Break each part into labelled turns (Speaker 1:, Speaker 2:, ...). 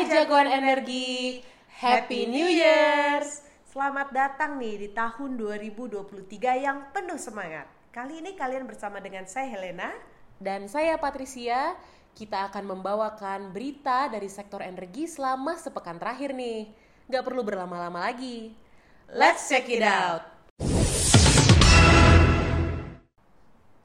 Speaker 1: Hai jagoan energi, Happy New Year's!
Speaker 2: Selamat datang nih di tahun 2023 yang penuh semangat. Kali ini kalian bersama dengan saya Helena.
Speaker 1: Dan saya Patricia, kita akan membawakan berita dari sektor energi selama sepekan terakhir nih. Gak perlu berlama-lama lagi. Let's check it out!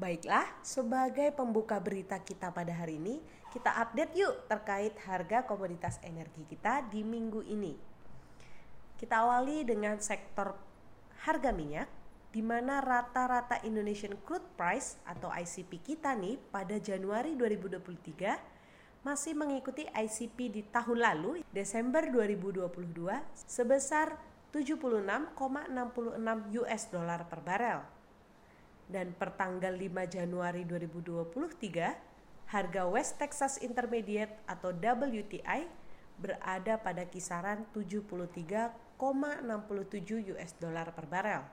Speaker 2: Baiklah, sebagai pembuka berita kita pada hari ini, kita update yuk terkait harga komoditas energi kita di minggu ini. Kita awali dengan sektor harga minyak, di mana rata-rata Indonesian Crude Price atau ICP kita nih pada Januari 2023 masih mengikuti ICP di tahun lalu, Desember 2022, sebesar 76,66 US dollar per barel dan per tanggal 5 Januari 2023 harga West Texas Intermediate atau WTI berada pada kisaran 73,67 US dollar per barel.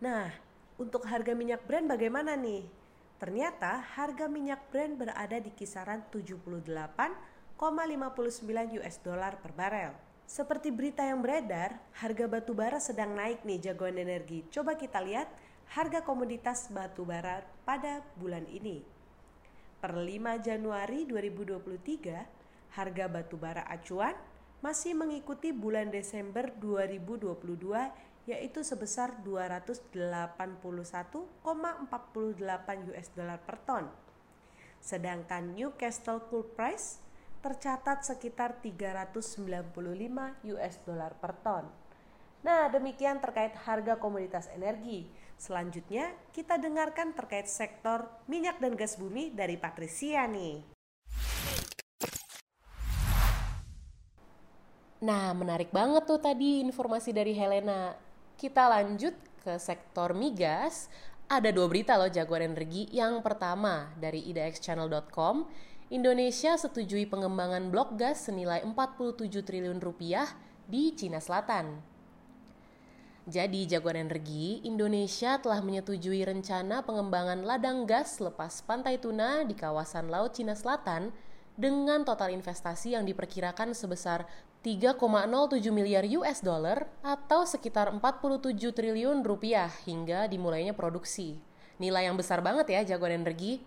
Speaker 2: Nah, untuk harga minyak Brent bagaimana nih? Ternyata harga minyak Brent berada di kisaran 78,59 US dollar per barel. Seperti berita yang beredar, harga batu bara sedang naik nih jagoan energi. Coba kita lihat harga komoditas batu bara pada bulan ini. Per 5 Januari 2023, harga batu bara acuan masih mengikuti bulan Desember 2022 yaitu sebesar 281,48 US dollar per ton. Sedangkan Newcastle Coal Price tercatat sekitar 395 US dollar per ton. Nah, demikian terkait harga komoditas energi. Selanjutnya, kita dengarkan terkait sektor minyak dan gas bumi dari Patricia nih.
Speaker 1: Nah, menarik banget tuh tadi informasi dari Helena. Kita lanjut ke sektor migas. Ada dua berita loh jagoan energi. Yang pertama dari idxchannel.com Indonesia setujui pengembangan blok gas senilai 47 triliun rupiah di Cina Selatan. Jadi, jagoan energi, Indonesia telah menyetujui rencana pengembangan ladang gas lepas pantai tuna di kawasan Laut Cina Selatan dengan total investasi yang diperkirakan sebesar 3,07 miliar US dollar atau sekitar 47 triliun rupiah hingga dimulainya produksi. Nilai yang besar banget ya jagoan energi.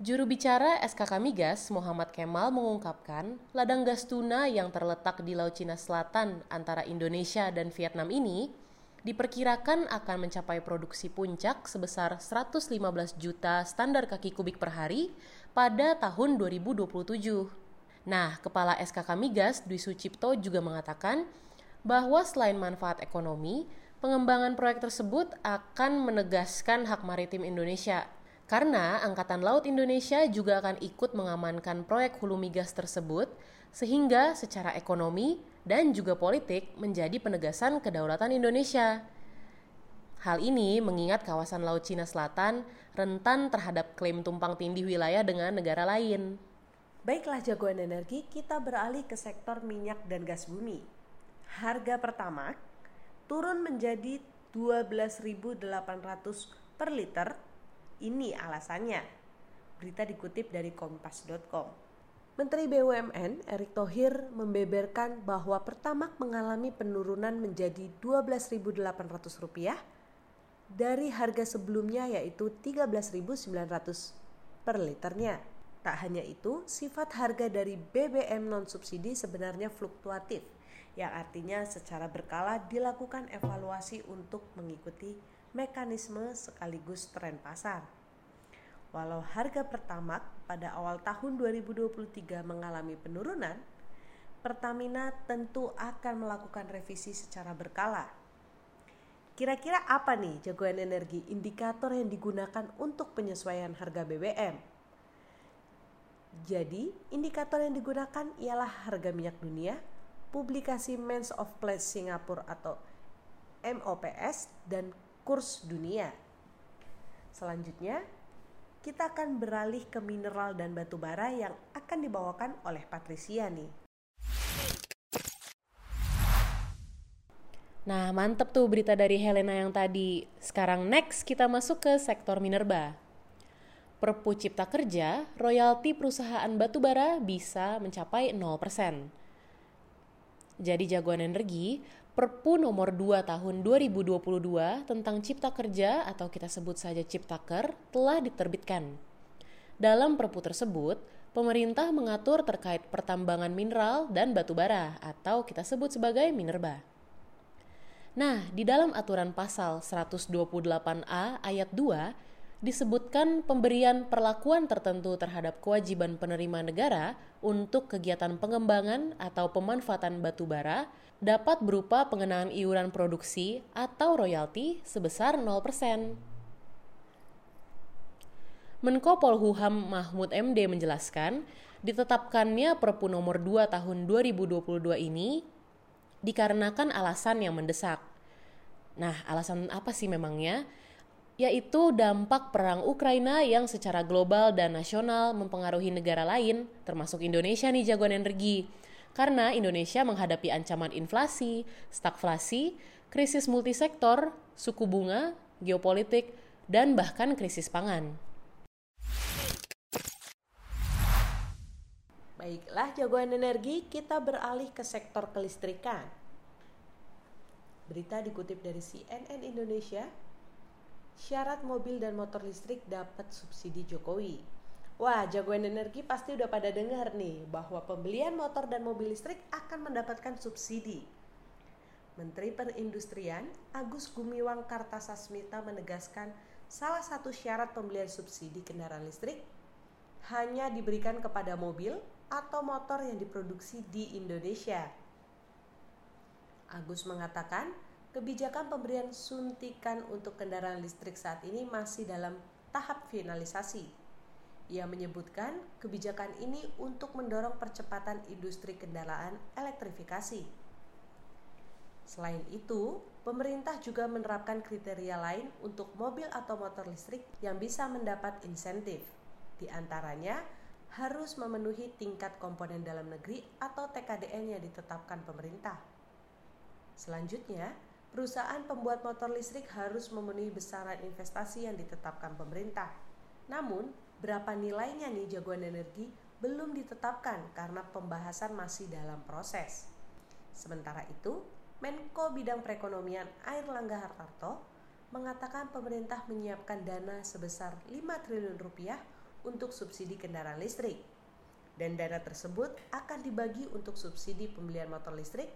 Speaker 1: Juru bicara SKK Migas, Muhammad Kemal mengungkapkan, ladang gas tuna yang terletak di Laut Cina Selatan antara Indonesia dan Vietnam ini diperkirakan akan mencapai produksi puncak sebesar 115 juta standar kaki kubik per hari pada tahun 2027. Nah, Kepala SKK Migas Dwi Sucipto juga mengatakan bahwa selain manfaat ekonomi, pengembangan proyek tersebut akan menegaskan hak maritim Indonesia karena Angkatan Laut Indonesia juga akan ikut mengamankan proyek hulu migas tersebut, sehingga secara ekonomi dan juga politik menjadi penegasan kedaulatan Indonesia. Hal ini mengingat kawasan Laut Cina Selatan rentan terhadap klaim tumpang tindih wilayah dengan negara lain.
Speaker 2: Baiklah jagoan energi, kita beralih ke sektor minyak dan gas bumi. Harga pertama turun menjadi 12.800 per liter ini alasannya. Berita dikutip dari kompas.com. Menteri BUMN Erick Thohir membeberkan bahwa Pertamax mengalami penurunan menjadi Rp12.800 dari harga sebelumnya yaitu Rp13.900 per liternya. Tak hanya itu, sifat harga dari BBM non-subsidi sebenarnya fluktuatif, yang artinya secara berkala dilakukan evaluasi untuk mengikuti mekanisme sekaligus tren pasar. Walau harga Pertamax pada awal tahun 2023 mengalami penurunan, Pertamina tentu akan melakukan revisi secara berkala. Kira-kira apa nih jagoan energi indikator yang digunakan untuk penyesuaian harga BBM? Jadi, indikator yang digunakan ialah harga minyak dunia, publikasi Mens of Pledge Singapura atau MOPS, dan kurs dunia. Selanjutnya, kita akan beralih ke mineral dan batu bara yang akan dibawakan oleh Patricia nih.
Speaker 1: Nah, mantep tuh berita dari Helena yang tadi. Sekarang next kita masuk ke sektor minerba. Perpu Cipta Kerja, royalti perusahaan batubara bisa mencapai 0%. Jadi jagoan energi, Perpu nomor 2 tahun 2022 tentang Cipta Kerja atau kita sebut saja Ciptaker telah diterbitkan. Dalam Perpu tersebut, pemerintah mengatur terkait pertambangan mineral dan batubara atau kita sebut sebagai minerba. Nah, di dalam aturan pasal 128A ayat 2 disebutkan pemberian perlakuan tertentu terhadap kewajiban penerima negara untuk kegiatan pengembangan atau pemanfaatan batu bara dapat berupa pengenaan iuran produksi atau royalti sebesar 0%. Menko Polhukam Mahmud MD menjelaskan, ditetapkannya Perpu nomor 2 tahun 2022 ini dikarenakan alasan yang mendesak. Nah, alasan apa sih memangnya? Yaitu dampak perang Ukraina yang secara global dan nasional mempengaruhi negara lain, termasuk Indonesia nih jagoan energi. Karena Indonesia menghadapi ancaman inflasi, stagflasi, krisis multisektor, suku bunga, geopolitik, dan bahkan krisis pangan.
Speaker 2: Baiklah jagoan energi, kita beralih ke sektor kelistrikan. Berita dikutip dari CNN Indonesia, syarat mobil dan motor listrik dapat subsidi Jokowi. Wah, jagoan energi pasti udah pada dengar nih bahwa pembelian motor dan mobil listrik akan mendapatkan subsidi. Menteri Perindustrian Agus Gumiwang Kartasasmita menegaskan salah satu syarat pembelian subsidi kendaraan listrik hanya diberikan kepada mobil atau motor yang diproduksi di Indonesia. Agus mengatakan, kebijakan pemberian suntikan untuk kendaraan listrik saat ini masih dalam tahap finalisasi. Ia menyebutkan kebijakan ini untuk mendorong percepatan industri kendaraan elektrifikasi. Selain itu, pemerintah juga menerapkan kriteria lain untuk mobil atau motor listrik yang bisa mendapat insentif. Di antaranya, harus memenuhi tingkat komponen dalam negeri atau TKDN yang ditetapkan pemerintah. Selanjutnya, perusahaan pembuat motor listrik harus memenuhi besaran investasi yang ditetapkan pemerintah. Namun, berapa nilainya nih jagoan energi belum ditetapkan karena pembahasan masih dalam proses. Sementara itu, Menko Bidang Perekonomian Air Langga Hartarto mengatakan pemerintah menyiapkan dana sebesar 5 triliun rupiah untuk subsidi kendaraan listrik. Dan dana tersebut akan dibagi untuk subsidi pembelian motor listrik,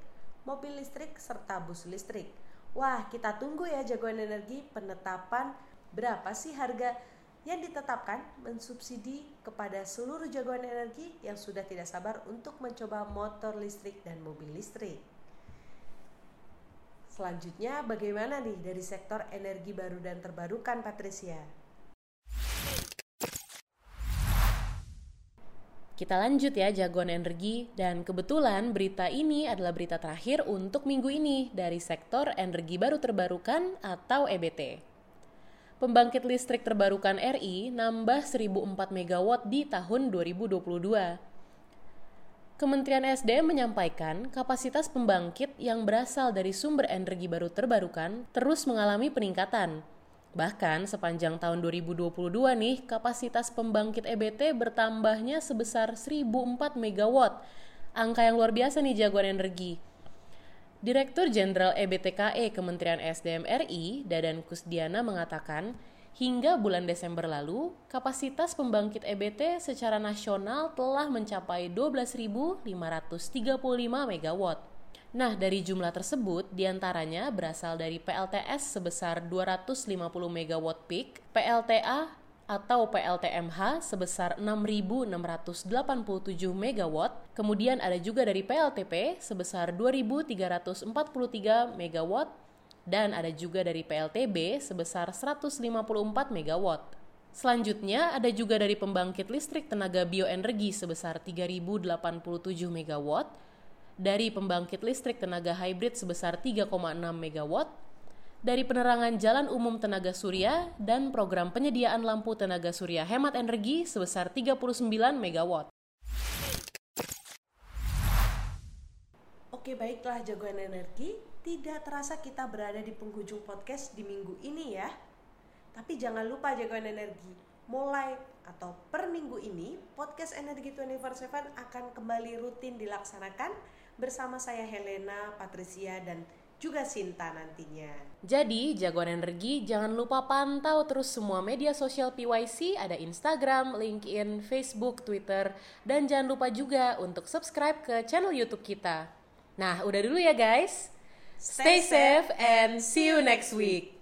Speaker 2: mobil listrik, serta bus listrik Wah, kita tunggu ya jagoan energi penetapan berapa sih harga yang ditetapkan mensubsidi kepada seluruh jagoan energi yang sudah tidak sabar untuk mencoba motor listrik dan mobil listrik. Selanjutnya, bagaimana nih dari sektor energi baru dan terbarukan, Patricia?
Speaker 1: Kita lanjut ya jagoan energi dan kebetulan berita ini adalah berita terakhir untuk minggu ini dari sektor energi baru terbarukan atau EBT. Pembangkit listrik terbarukan RI nambah 1004 MW di tahun 2022. Kementerian SDM menyampaikan kapasitas pembangkit yang berasal dari sumber energi baru terbarukan terus mengalami peningkatan Bahkan sepanjang tahun 2022 nih, kapasitas pembangkit EBT bertambahnya sebesar 1004 MW. Angka yang luar biasa nih jagoan energi. Direktur Jenderal EBTKE Kementerian SDM RI, Dadan Kusdiana mengatakan, hingga bulan Desember lalu, kapasitas pembangkit EBT secara nasional telah mencapai 12.535 MW. Nah, dari jumlah tersebut, di antaranya berasal dari PLTS sebesar 250 MW peak, PLTA atau PLTMH sebesar 6.687 MW, kemudian ada juga dari PLTP sebesar 2.343 MW, dan ada juga dari PLTB sebesar 154 MW. Selanjutnya ada juga dari pembangkit listrik tenaga bioenergi sebesar 3.087 MW, dari pembangkit listrik tenaga hybrid sebesar 3,6 MW, dari penerangan jalan umum tenaga surya, dan program penyediaan lampu tenaga surya hemat energi sebesar 39 MW.
Speaker 2: Oke baiklah jagoan energi, tidak terasa kita berada di penghujung podcast di minggu ini ya. Tapi jangan lupa jagoan energi, mulai atau per minggu ini podcast Energi 24/7 akan kembali rutin dilaksanakan bersama saya Helena, Patricia dan juga Sinta nantinya.
Speaker 1: Jadi, jagoan energi jangan lupa pantau terus semua media sosial PYC, ada Instagram, LinkedIn, Facebook, Twitter, dan jangan lupa juga untuk subscribe ke channel YouTube kita. Nah, udah dulu ya guys. Stay safe and see you next week.